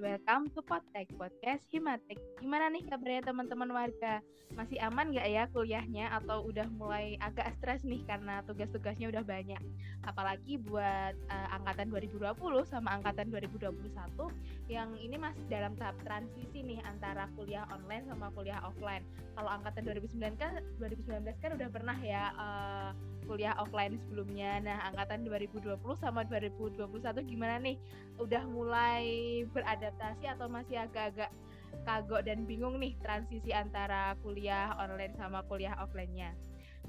welcome to Potek Podcast Himatek. Gimana nih kabarnya teman-teman warga? Masih aman nggak ya kuliahnya atau udah mulai agak stres nih karena tugas-tugasnya udah banyak? Apalagi buat uh, angkatan 2020 sama angkatan 2021 yang ini masih dalam tahap transisi nih antara kuliah online sama kuliah offline. Kalau angkatan 2019 kan 2019 kan udah pernah ya uh, kuliah offline sebelumnya. Nah, angkatan 2020 sama 2021 gimana nih? Udah mulai beradaptasi atau masih agak-agak kagok dan bingung nih transisi antara kuliah online sama kuliah offline-nya?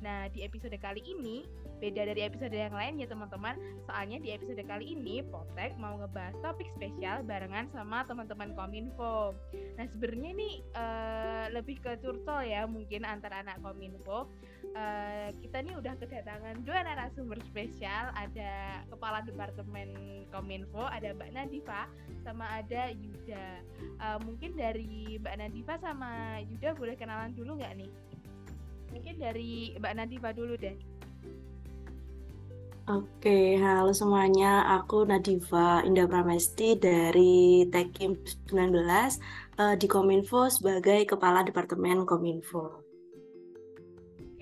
Nah, di episode kali ini beda dari episode yang lain ya teman-teman. Soalnya di episode kali ini Potek mau ngebahas topik spesial barengan sama teman-teman Kominfo. Nah, sebenarnya nih uh, lebih ke curcol ya mungkin antara anak Kominfo. Uh, kita nih udah kedatangan dua narasumber spesial, ada Kepala Departemen Kominfo, ada Mbak Nadifa sama ada Yuda. Uh, mungkin dari Mbak Nadifa sama Yuda boleh kenalan dulu nggak nih? Mungkin dari Mbak Nadifa dulu deh. Oke, halo semuanya. Aku Nadifa Indah Pramesti dari Tekim 19 uh, di Kominfo sebagai Kepala Departemen Kominfo.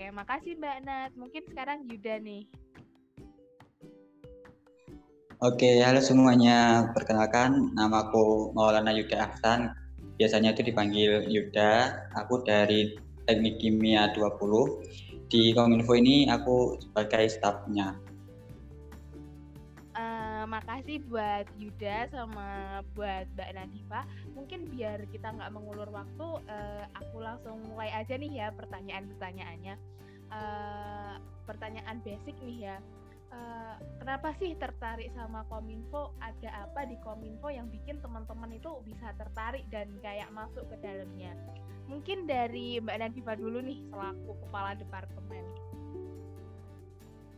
Oke, makasih Mbak Nat. Mungkin sekarang Yuda nih. Oke, halo semuanya. Perkenalkan, namaku Maulana Yuda Ahsan. Biasanya itu dipanggil Yuda. Aku dari Teknik Kimia 20. Di Kominfo ini aku sebagai stafnya. Makasih buat Yuda sama buat Mbak Nadifa. Mungkin biar kita nggak mengulur waktu, uh, aku langsung mulai aja nih ya pertanyaan-pertanyaannya. Uh, pertanyaan basic nih ya. Uh, kenapa sih tertarik sama Kominfo? Ada apa di Kominfo yang bikin teman-teman itu bisa tertarik dan kayak masuk ke dalamnya? Mungkin dari Mbak Nadifa dulu nih selaku kepala departemen.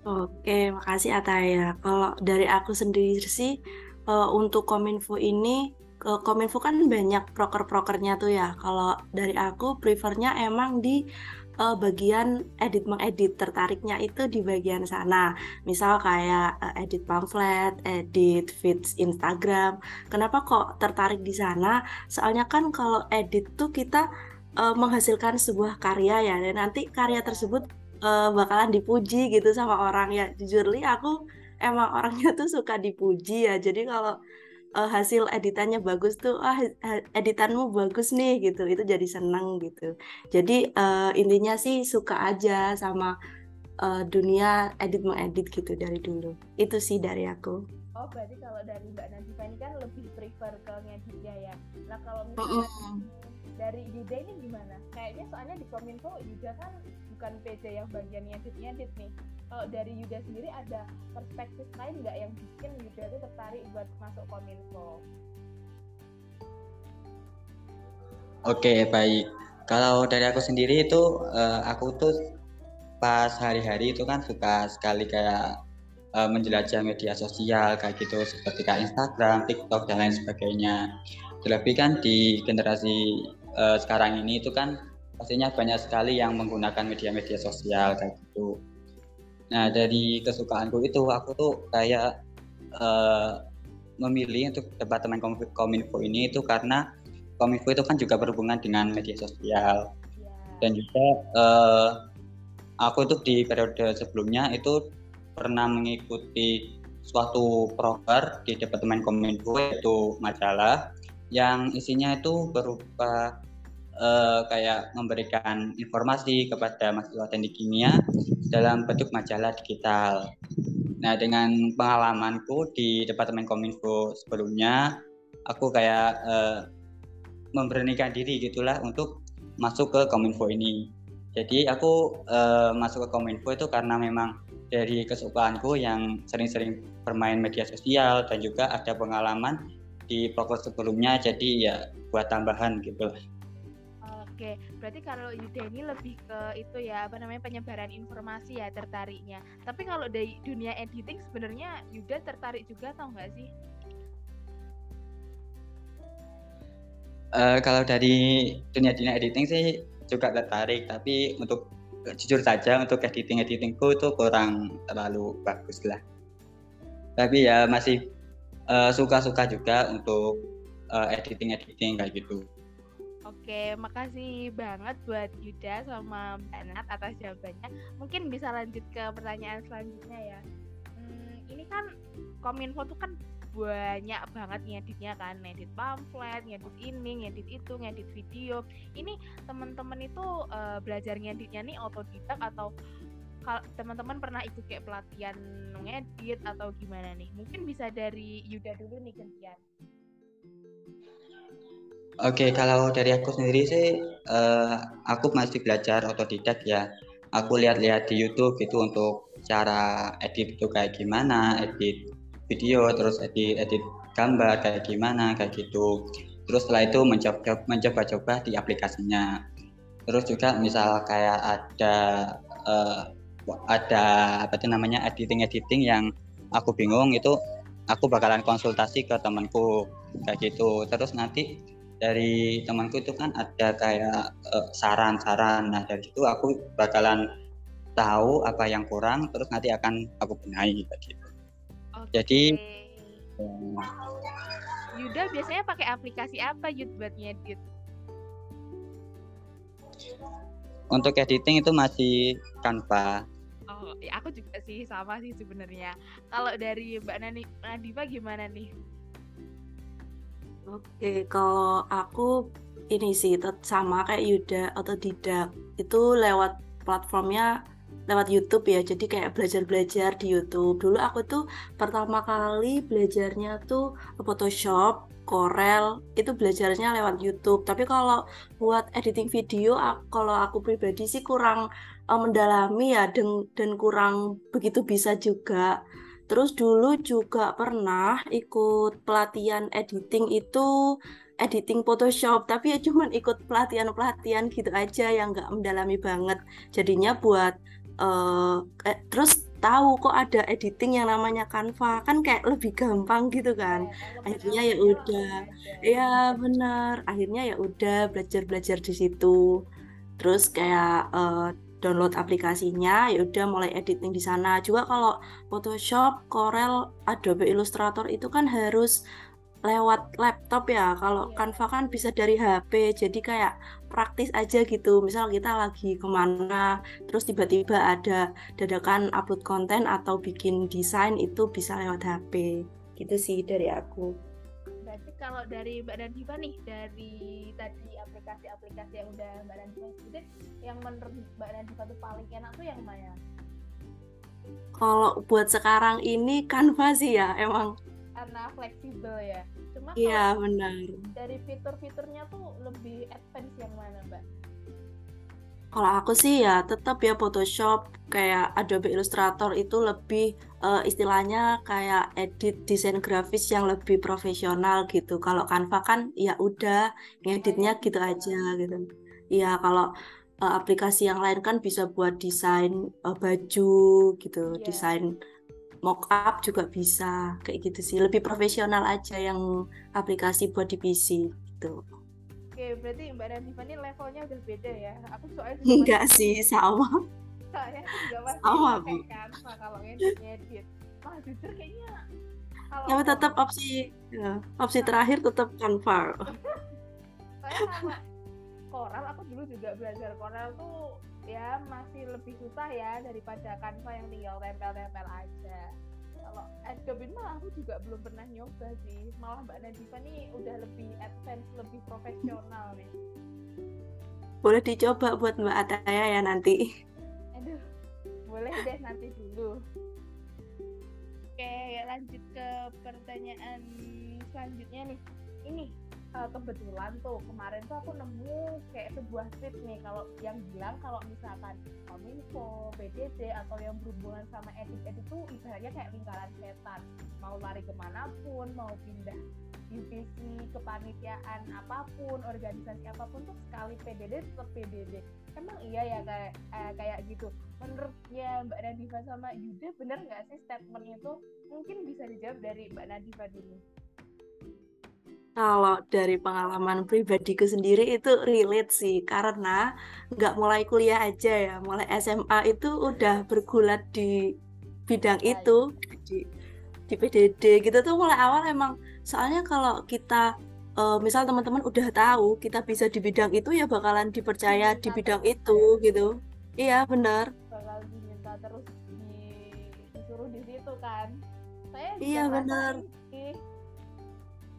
Oke, makasih Ataya. Kalau dari aku sendiri sih uh, untuk Kominfo ini uh, Kominfo kan banyak proker-prokernya tuh ya. Kalau dari aku prefernya emang di uh, bagian edit mengedit tertariknya itu di bagian sana misal kayak edit pamflet, edit feeds Instagram kenapa kok tertarik di sana soalnya kan kalau edit tuh kita menghasilkan sebuah karya ya dan nanti karya tersebut uh, bakalan dipuji gitu sama orang. Ya jujur li aku emang orangnya tuh suka dipuji ya. Jadi kalau uh, hasil editannya bagus tuh ah editanmu bagus nih gitu. Itu jadi seneng gitu. Jadi uh, intinya sih suka aja sama uh, dunia edit mengedit gitu dari dulu. Itu sih dari aku. Oh berarti kalau dari mbak Nadifa ini kan lebih prefer ke ngeditnya ya? Nah kalau misalnya mm -hmm dari Yuda ini gimana? Kayaknya soalnya di Kominfo Yuda kan bukan PJ yang bagian ngedit-ngedit nih. Kalau dari Yuda sendiri ada perspektif lain nggak yang bikin Yuda itu tertarik buat masuk Kominfo? Oke, baik. Kalau dari aku sendiri itu uh, aku tuh pas hari-hari itu kan suka sekali kayak uh, menjelajah media sosial kayak gitu seperti kayak Instagram, TikTok dan lain sebagainya. Terlebih kan di generasi uh, sekarang ini itu kan pastinya banyak sekali yang menggunakan media-media sosial kayak gitu. Nah dari kesukaanku itu aku tuh kayak uh, memilih untuk departemen kominfo ini itu karena kominfo itu kan juga berhubungan dengan media sosial dan juga uh, aku tuh di periode sebelumnya itu pernah mengikuti suatu proker di departemen kominfo yaitu majalah yang isinya itu berupa uh, kayak memberikan informasi kepada mahasiswa teknik kimia dalam bentuk majalah digital. Nah, dengan pengalamanku di Departemen Kominfo sebelumnya, aku kayak uh, memberanikan diri gitulah untuk masuk ke Kominfo ini. Jadi aku uh, masuk ke Kominfo itu karena memang dari kesukaanku yang sering-sering bermain media sosial dan juga ada pengalaman di proker sebelumnya jadi ya buat tambahan gitu Oke, berarti kalau Yuda ini lebih ke itu ya apa namanya penyebaran informasi ya tertariknya. Tapi kalau dari dunia editing sebenarnya Yuda tertarik juga atau enggak sih? Uh, kalau dari dunia dunia editing sih juga tertarik, tapi untuk jujur saja untuk editing editingku itu kurang terlalu bagus lah. Tapi ya masih Eh, suka-suka uh, juga untuk uh, editing editing kayak gitu. Oke, makasih banget buat Yuda sama Mbak Nat atas jawabannya. Mungkin bisa lanjut ke pertanyaan selanjutnya ya. Hmm, ini kan Kominfo tuh kan banyak banget ngeditnya kan ngedit pamflet ngedit ini ngedit itu ngedit video ini teman-teman itu uh, belajar ngeditnya nih otodidak atau kalau teman-teman pernah ikut kayak pelatihan ngedit atau gimana nih mungkin bisa dari Yuda dulu nih gantian Oke, kalau dari aku sendiri sih, uh, aku masih belajar otodidak ya. Aku lihat-lihat di YouTube gitu untuk cara edit itu kayak gimana, edit video, terus edit edit gambar kayak gimana, kayak gitu. Terus setelah itu mencoba mencoba-coba di aplikasinya. Terus juga misal kayak ada uh, ada apa itu namanya editing editing yang aku bingung itu aku bakalan konsultasi ke temanku kayak gitu. Terus nanti dari temanku itu kan ada kayak eh, saran-saran. Uh, nah dari situ aku bakalan tahu apa yang kurang, terus nanti akan aku benahi gitu. Okay. Jadi um, Yuda biasanya pakai aplikasi apa Yud buat ngedit? Untuk editing itu masih Canva. Oh, ya aku juga sih sama sih sebenarnya. Kalau dari Mbak Nani Nadifa gimana nih? Oke, kalau aku ini sih sama kayak Yuda atau Didak itu lewat platformnya lewat YouTube ya. Jadi kayak belajar-belajar di YouTube. Dulu aku tuh pertama kali belajarnya tuh Photoshop, Corel, itu belajarnya lewat YouTube. Tapi kalau buat editing video, kalau aku pribadi sih kurang uh, mendalami ya dan kurang begitu bisa juga. Terus dulu juga pernah ikut pelatihan editing itu editing Photoshop, tapi ya cuman ikut pelatihan-pelatihan gitu aja yang nggak mendalami banget. Jadinya buat uh, eh, terus tahu kok ada editing yang namanya Canva kan kayak lebih gampang gitu kan. Ya, akhirnya ya udah, ya benar. Akhirnya ya udah belajar-belajar di situ. Terus kayak uh, download aplikasinya ya udah mulai editing di sana. Juga kalau Photoshop, Corel, Adobe Illustrator itu kan harus lewat laptop ya. Kalau yeah. Canva kan bisa dari HP jadi kayak praktis aja gitu. Misal kita lagi ke mana terus tiba-tiba ada dadakan upload konten atau bikin desain itu bisa lewat HP gitu sih dari aku kalau dari Mbak Diva nih dari tadi aplikasi-aplikasi yang udah Mbak Diva sebutin yang menurut Mbak Diva tuh paling enak tuh yang mana? Kalau buat sekarang ini Canva sih ya emang karena fleksibel ya. Cuma Iya benar. Dari fitur-fiturnya tuh lebih advance yang mana Mbak? Kalau aku sih ya tetap ya Photoshop kayak Adobe Illustrator itu lebih uh, istilahnya kayak edit desain grafis yang lebih profesional gitu. Kalau Canva kan ya udah ngeditnya gitu aja gitu. Iya kalau uh, aplikasi yang lain kan bisa buat desain uh, baju gitu, yeah. desain mockup juga bisa kayak gitu sih. Lebih profesional aja yang aplikasi buat di PC gitu. Oke, berarti Mbak Nadifa ini levelnya udah beda ya. Aku soalnya enggak sih, sama. Soalnya juga masih sama, Bu. Canva kalau ngedit. Wah, jujur kayaknya kalau ya, tetap opsi ya, opsi terakhir tetap Canva. Soalnya sama Corel aku dulu juga belajar Corel tuh ya masih lebih susah ya daripada Canva yang tinggal tempel-tempel aja kalau Adobe mah aku juga belum pernah nyoba sih. Malah Mbak Nadifa nih udah lebih advance lebih profesional nih. Boleh dicoba buat Mbak Ataya ya nanti. Aduh boleh deh nanti dulu. Oke lanjut ke pertanyaan selanjutnya nih. Ini uh, kebetulan tuh kemarin tuh aku nemu kayak sebuah tweet nih kalau yang bilang kalau misalkan kominfo, PDD atau yang berhubungan sama edit-edit itu ibaratnya kayak lingkaran setan. Mau lari ke mana pun mau pindah divisi kepanitiaan apa pun organisasi apa pun tuh sekali PDD tetap PDD emang iya ya kayak eh, kayak gitu? Menurutnya Mbak Nadifa sama Yuda bener nggak sih statement itu mungkin bisa dijawab dari Mbak Nadifa dulu kalau dari pengalaman pribadiku sendiri itu relate sih karena nggak mulai kuliah aja ya, mulai SMA itu udah bergulat di bidang iya, itu iya. di di PDD gitu tuh mulai awal emang. Soalnya kalau kita uh, misal teman-teman udah tahu kita bisa di bidang itu ya bakalan dipercaya di bidang itu gitu. Iya benar bakal diminta terus di, disuruh di situ kan. Saya iya benar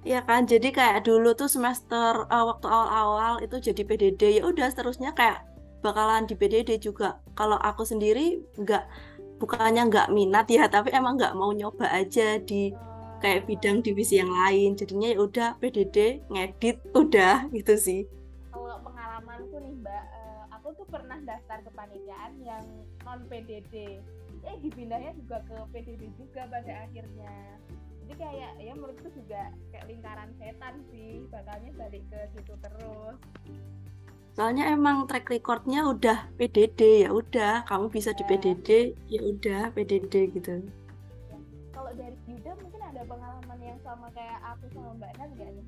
Iya kan, jadi kayak dulu tuh semester uh, waktu awal-awal itu jadi PDD ya udah seterusnya kayak bakalan di PDD juga. Kalau aku sendiri nggak bukannya nggak minat ya, tapi emang nggak mau nyoba aja di kayak bidang divisi yang lain. Jadinya ya udah PDD ngedit udah gitu sih. Kalau pengalamanku nih Mbak, uh, aku tuh pernah daftar kepanitiaan yang non PDD. Eh dipindahnya juga ke PDD juga pada akhirnya jadi kayak ya menurutku juga kayak lingkaran setan sih bakalnya balik ke situ terus. Soalnya emang track recordnya udah PDD ya udah kamu bisa di PDD ya udah PDD gitu. Ya. kalau dari Yuda mungkin ada pengalaman yang sama kayak aku sama Mbak Nan gak nih?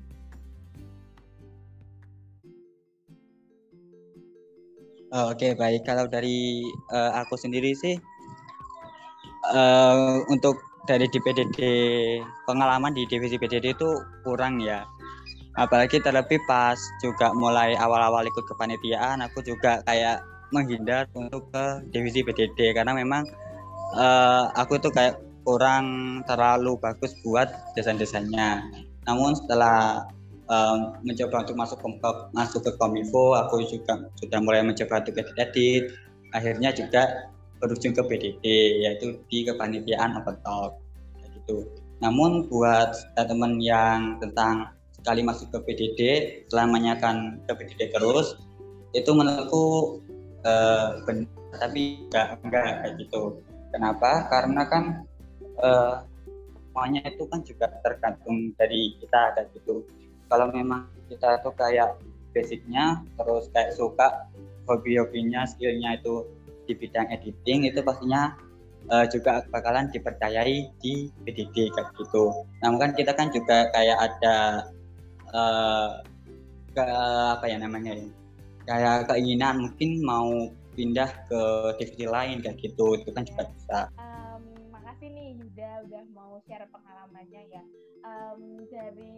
Oh, Oke okay, baik. Kalau dari uh, aku sendiri sih uh, untuk dari di pengalaman di divisi PDD itu kurang ya. Apalagi terlebih pas juga mulai awal-awal ikut kepanitiaan aku juga kayak menghindar untuk ke divisi PDD karena memang uh, aku tuh kayak kurang terlalu bagus buat desain-desainnya. Namun setelah um, mencoba untuk masuk ke masuk ke kominfo aku juga sudah mulai mencoba untuk edit akhirnya juga berujung ke PDD yaitu di kepanitiaan open talk gitu. Namun buat teman yang tentang sekali masuk ke PDD selamanya akan ke PDD terus itu menurutku uh, benar tapi enggak enggak kayak gitu. Kenapa? Karena kan uh, semuanya itu kan juga tergantung dari kita kayak gitu. Kalau memang kita tuh kayak basicnya terus kayak suka hobi-hobinya skillnya itu di bidang editing itu pastinya uh, juga bakalan dipercayai di PDD kayak gitu. Namun kan kita kan juga kayak ada uh, ke apa ya namanya ya, kayak keinginan mungkin mau pindah ke divisi lain kayak gitu itu kan juga bisa. Um, makasih nih Yuda udah mau share pengalamannya ya. Um, dari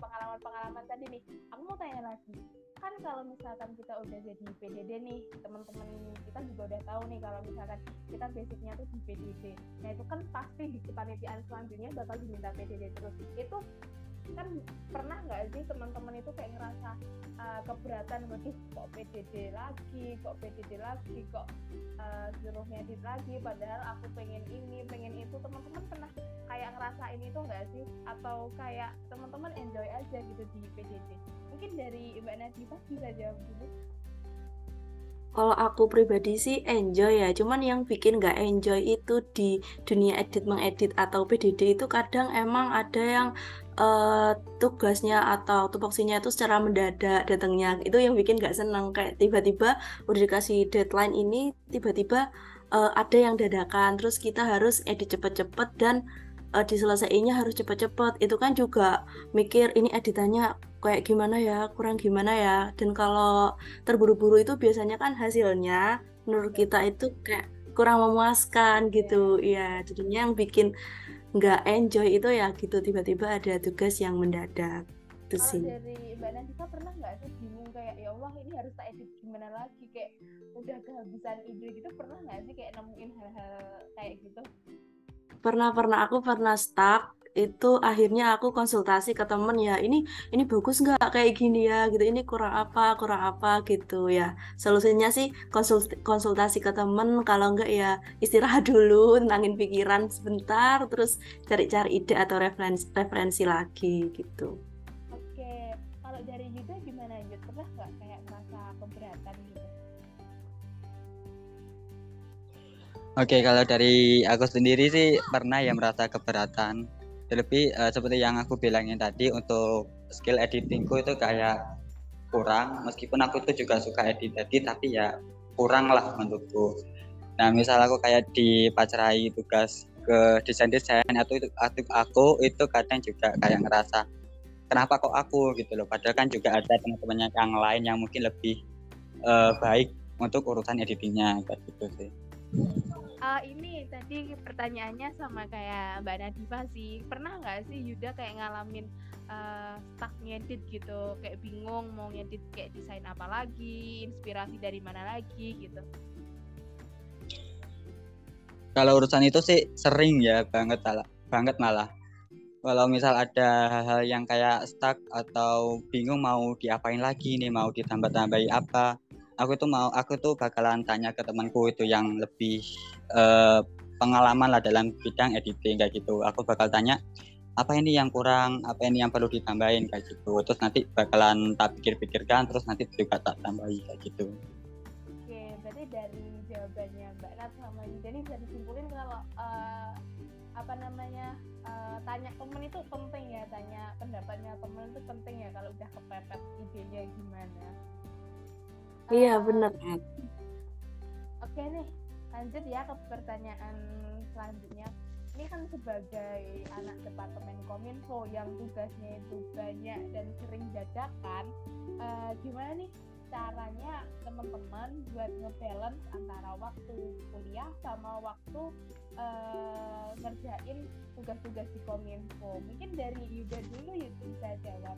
pengalaman-pengalaman tadi nih, aku mau tanya lagi kan kalau misalkan kita udah jadi PDD nih teman-teman kita juga udah tahu nih kalau misalkan kita basicnya tuh di PDD nah itu kan pasti di kepanitiaan selanjutnya bakal diminta PDD terus. Itu kan pernah nggak sih teman-teman itu kayak ngerasa uh, keberatan waduh kok PDD lagi kok PDD lagi kok uh, suruh lagi padahal aku pengen ini pengen itu. Teman-teman pernah kayak ngerasain itu nggak sih? Atau kayak teman-teman enjoy aja gitu di PDD mungkin dari Mbak Nadifa bisa jawab dulu kalau aku pribadi sih enjoy ya, cuman yang bikin nggak enjoy itu di dunia edit mengedit atau PDD itu kadang emang ada yang uh, tugasnya atau tupoksinya itu secara mendadak datangnya. Itu yang bikin nggak seneng kayak tiba-tiba udah dikasih deadline ini tiba-tiba uh, ada yang dadakan terus kita harus edit cepet-cepet dan uh, diselesaikannya harus cepet-cepet itu kan juga mikir ini editannya kayak gimana ya kurang gimana ya. Dan kalau terburu-buru itu biasanya kan hasilnya menurut kita itu kayak kurang memuaskan gitu. Ya jadinya yang bikin nggak enjoy itu ya gitu tiba-tiba ada tugas yang mendadak. Itu sih. dari Mbak Nandita pernah nggak sih bingung kayak ya Allah ini harus tak edit gimana lagi? Kayak udah kehabisan ide gitu pernah nggak sih kayak nemuin hal-hal kayak gitu pernah pernah. Aku pernah stuck. Itu akhirnya aku konsultasi ke temen ya ini ini bagus nggak kayak gini ya? Gitu. Ini kurang apa kurang apa? Gitu ya. Solusinya sih konsultasi, konsultasi ke temen. Kalau enggak ya istirahat dulu tenangin pikiran sebentar terus cari-cari ide atau referensi referensi lagi gitu. Oke. Kalau dari juga gimana Yud Oke, kalau dari aku sendiri sih pernah ya merasa keberatan. Terlebih uh, seperti yang aku bilangin tadi untuk skill editingku itu kayak kurang. Meskipun aku itu juga suka edit edit tapi ya kurang lah menurutku. Nah misal aku kayak dipacarai tugas ke desain desain atau itu aku itu kadang juga kayak ngerasa kenapa kok aku? gitu loh. Padahal kan juga ada teman-teman yang lain yang mungkin lebih uh, baik untuk urusan editingnya kayak gitu sih uh, ini tadi pertanyaannya sama kayak Mbak Nadifa sih. Pernah nggak sih Yuda kayak ngalamin uh, stuck ngedit gitu, kayak bingung mau ngedit kayak desain apa lagi, inspirasi dari mana lagi gitu? Kalau urusan itu sih sering ya banget banget malah. Kalau misal ada hal-hal yang kayak stuck atau bingung mau diapain lagi nih, mau ditambah-tambahi apa, aku tuh mau aku tuh bakalan tanya ke temanku itu yang lebih uh, pengalaman lah dalam bidang editing kayak gitu. Aku bakal tanya apa ini yang kurang? Apa ini yang perlu ditambahin? Kayak gitu. Terus nanti bakalan tak pikir-pikirkan terus nanti juga tak tambahin kayak gitu. Oke berarti dari jawabannya Mbak Nat sama jadi bisa disimpulin kalau uh, apa namanya uh, tanya temen itu penting ya tanya pendapatnya temen itu penting ya kalau udah kepepet idenya gimana Iya benar. Oke nih, lanjut ya ke pertanyaan selanjutnya. Ini kan sebagai anak departemen kominfo yang tugasnya itu banyak dan sering dadakan, uh, gimana nih caranya teman-teman buat ngebalance antara waktu kuliah sama waktu uh, ngerjain tugas-tugas di kominfo. Mungkin dari Yuda dulu Yuda bisa jawab.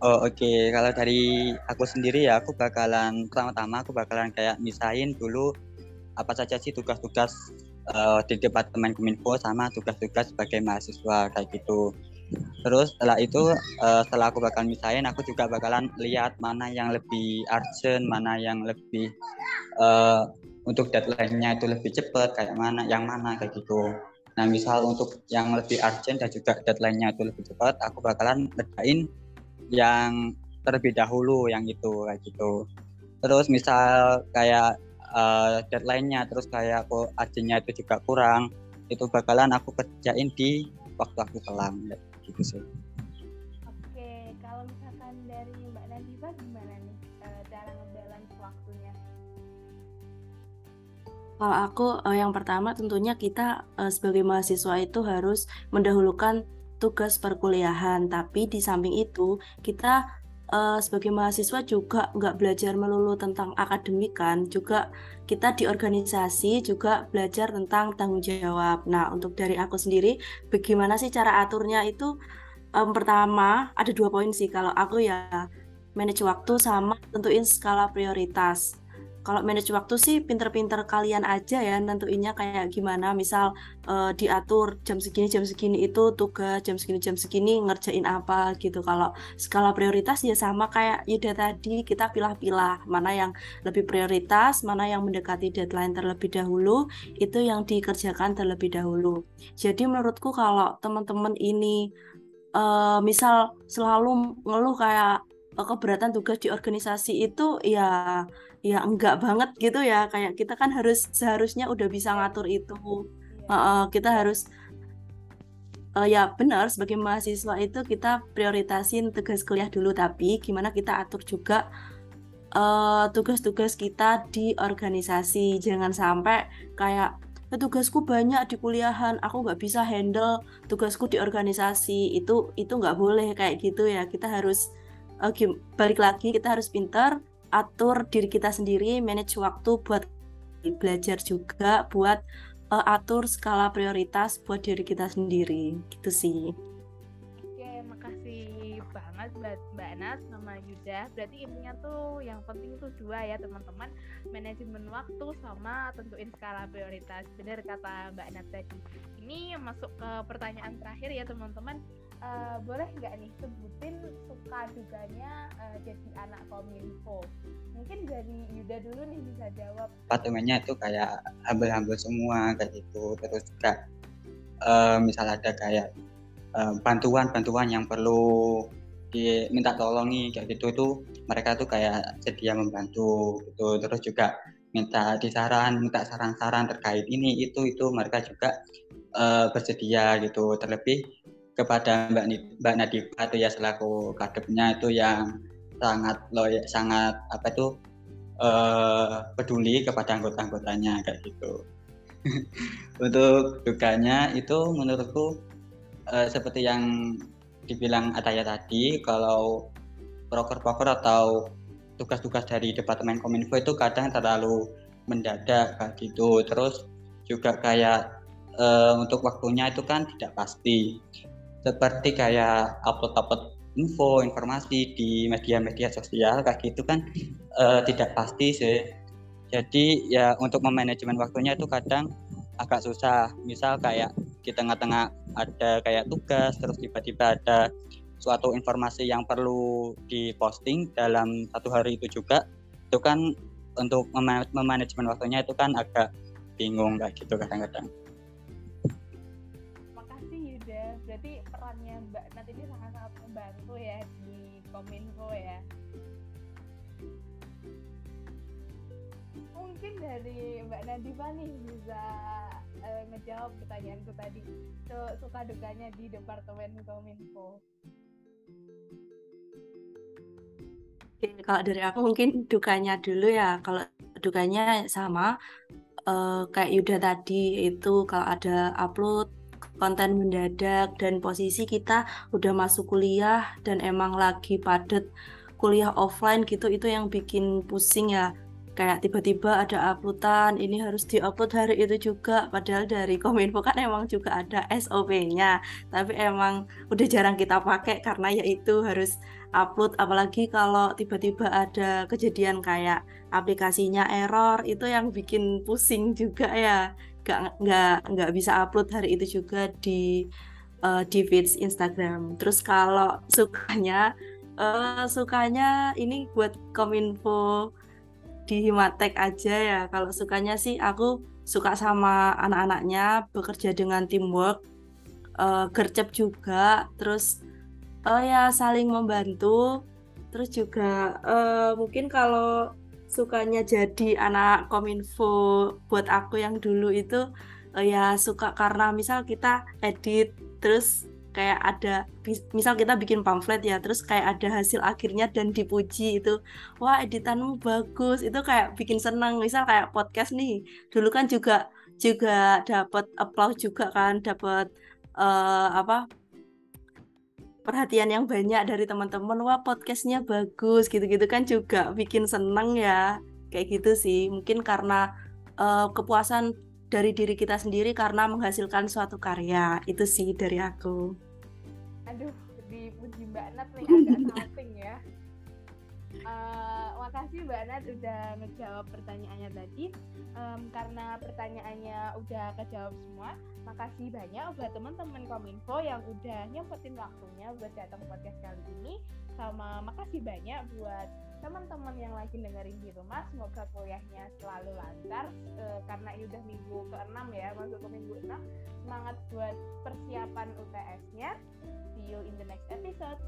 Oh oke, okay. kalau dari aku sendiri ya, aku bakalan pertama-tama aku bakalan kayak misahin dulu apa saja sih tugas-tugas uh, di departemen kominfo sama tugas-tugas sebagai mahasiswa kayak gitu. Terus setelah itu uh, setelah aku bakal misahin, aku juga bakalan lihat mana yang lebih urgent, mana yang lebih uh, untuk deadline-nya itu lebih cepat, kayak mana, yang mana kayak gitu. Nah misal untuk yang lebih urgent dan juga deadline-nya itu lebih cepat, aku bakalan ngerjain yang terlebih dahulu yang itu kayak gitu. Terus misal kayak uh, deadline-nya terus kayak aku ajinya itu juga kurang itu bakalan aku kerjain di waktu aku kelam gitu sih. Oke kalau misalkan dari Mbak Nadifa gimana nih uh, cara ngebalance waktunya? Kalau aku uh, yang pertama tentunya kita uh, sebagai mahasiswa itu harus mendahulukan tugas perkuliahan, tapi di samping itu kita uh, sebagai mahasiswa juga nggak belajar melulu tentang akademik kan, juga kita di organisasi juga belajar tentang tanggung jawab. Nah, untuk dari aku sendiri, bagaimana sih cara aturnya itu? Um, pertama, ada dua poin sih. Kalau aku ya manage waktu sama tentuin skala prioritas kalau manage waktu sih pinter-pinter kalian aja ya nentuinnya kayak gimana. Misal uh, diatur jam segini jam segini itu tugas jam segini jam segini ngerjain apa gitu. Kalau skala prioritas ya sama kayak Yuda tadi kita pilah-pilah mana yang lebih prioritas mana yang mendekati deadline terlebih dahulu itu yang dikerjakan terlebih dahulu. Jadi menurutku kalau teman-teman ini uh, misal selalu ngeluh kayak eh, keberatan tugas di organisasi itu ya ya enggak banget gitu ya kayak kita kan harus seharusnya udah bisa ngatur itu. Uh, uh, kita harus uh, ya benar sebagai mahasiswa itu kita prioritasin tugas kuliah dulu tapi gimana kita atur juga tugas-tugas uh, kita di organisasi. Jangan sampai kayak ya, tugasku banyak di kuliahan aku nggak bisa handle tugasku di organisasi. Itu itu nggak boleh kayak gitu ya. Kita harus uh, balik lagi kita harus pintar atur diri kita sendiri, manage waktu buat belajar juga, buat uh, atur skala prioritas buat diri kita sendiri, gitu sih. Oke, makasih banget Mbak, Mbak Nas sama Yuda. Berarti intinya tuh yang penting tuh dua ya teman-teman, manajemen waktu sama tentuin skala prioritas. Benar kata Mbak Nas tadi. Ini masuk ke pertanyaan terakhir ya teman-teman uh, boleh nggak nih sebutin suka duganya uh, jadi anak kominfo? Mungkin dari Yuda dulu nih bisa jawab. Patungannya itu kayak hambel-hambel semua kayak gitu. Terus juga uh, misal ada kayak bantuan-bantuan uh, yang perlu diminta tolongi kayak gitu itu mereka tuh kayak sedia membantu gitu. Terus juga minta disaran minta saran-saran terkait ini itu itu mereka juga uh, bersedia gitu. Terlebih kepada Mbak Mbak Nadifa itu ya selaku kadepnya itu yang sangat loyal sangat apa itu uh, peduli kepada anggota-anggotanya kayak gitu. Untuk dukanya itu menurutku uh, seperti yang dibilang Ataya tadi kalau proker-proker atau tugas-tugas dari Departemen Kominfo itu kadang terlalu mendadak kayak gitu. Terus juga kayak uh, untuk waktunya itu kan tidak pasti. Seperti kayak upload-upload info, informasi di media-media sosial kayak gitu kan uh, tidak pasti sih. Jadi ya untuk memanajemen waktunya itu kadang agak susah. Misal kayak di tengah-tengah ada kayak tugas, terus tiba-tiba ada suatu informasi yang perlu diposting dalam satu hari itu juga, itu kan untuk memanajemen waktunya itu kan agak bingung kayak gitu kadang-kadang. Perannya Mbak Nat ini sangat-sangat membantu ya di Kominfo ya. Mungkin dari Mbak Nadifa nih bisa uh, ngejawab pertanyaanku tadi. So, suka dukanya di Departemen Kominfo. Oke, kalau dari aku mungkin dukanya dulu ya. Kalau dukanya sama uh, kayak Yuda tadi itu kalau ada upload konten mendadak dan posisi kita udah masuk kuliah dan emang lagi padet kuliah offline gitu itu yang bikin pusing ya. Kayak tiba-tiba ada uploadan ini harus diupload hari itu juga. Padahal dari Kominfo kan emang juga ada SOP-nya tapi emang udah jarang kita pakai karena ya itu harus upload. Apalagi kalau tiba-tiba ada kejadian kayak aplikasinya error itu yang bikin pusing juga ya nggak nggak nggak bisa upload hari itu juga di uh, di feeds Instagram terus kalau sukanya uh, sukanya ini buat Kominfo di Himatek aja ya. Kalau sukanya sih aku suka sama anak-anaknya, bekerja dengan teamwork, uh, gercep juga, terus uh, ya saling membantu. Terus juga uh, mungkin kalau sukanya jadi anak kominfo buat aku yang dulu itu uh, ya suka karena misal kita edit terus kayak ada misal kita bikin pamflet ya terus kayak ada hasil akhirnya dan dipuji itu wah editanmu bagus. Itu kayak bikin senang misal kayak podcast nih dulu kan juga juga dapat applause juga kan dapat uh, apa perhatian yang banyak dari teman-teman wah podcastnya bagus gitu-gitu kan juga bikin seneng ya kayak gitu sih. Mungkin karena uh, kepuasan dari diri kita sendiri karena menghasilkan suatu karya itu sih dari aku. Aduh dipuji Mbak Nat nih agak ya. Uh, makasih Mbak Nat udah ngejawab pertanyaannya tadi. Um, karena pertanyaannya udah kejawab semua makasih banyak buat teman-teman Kominfo yang udah nyempetin waktunya buat datang podcast kali ini. Sama makasih banyak buat teman-teman yang lagi dengerin di rumah. Semoga kuliahnya selalu lancar e, karena ini udah minggu ke-6 ya masuk ke minggu 6 semangat buat persiapan UTS-nya see you in the next episode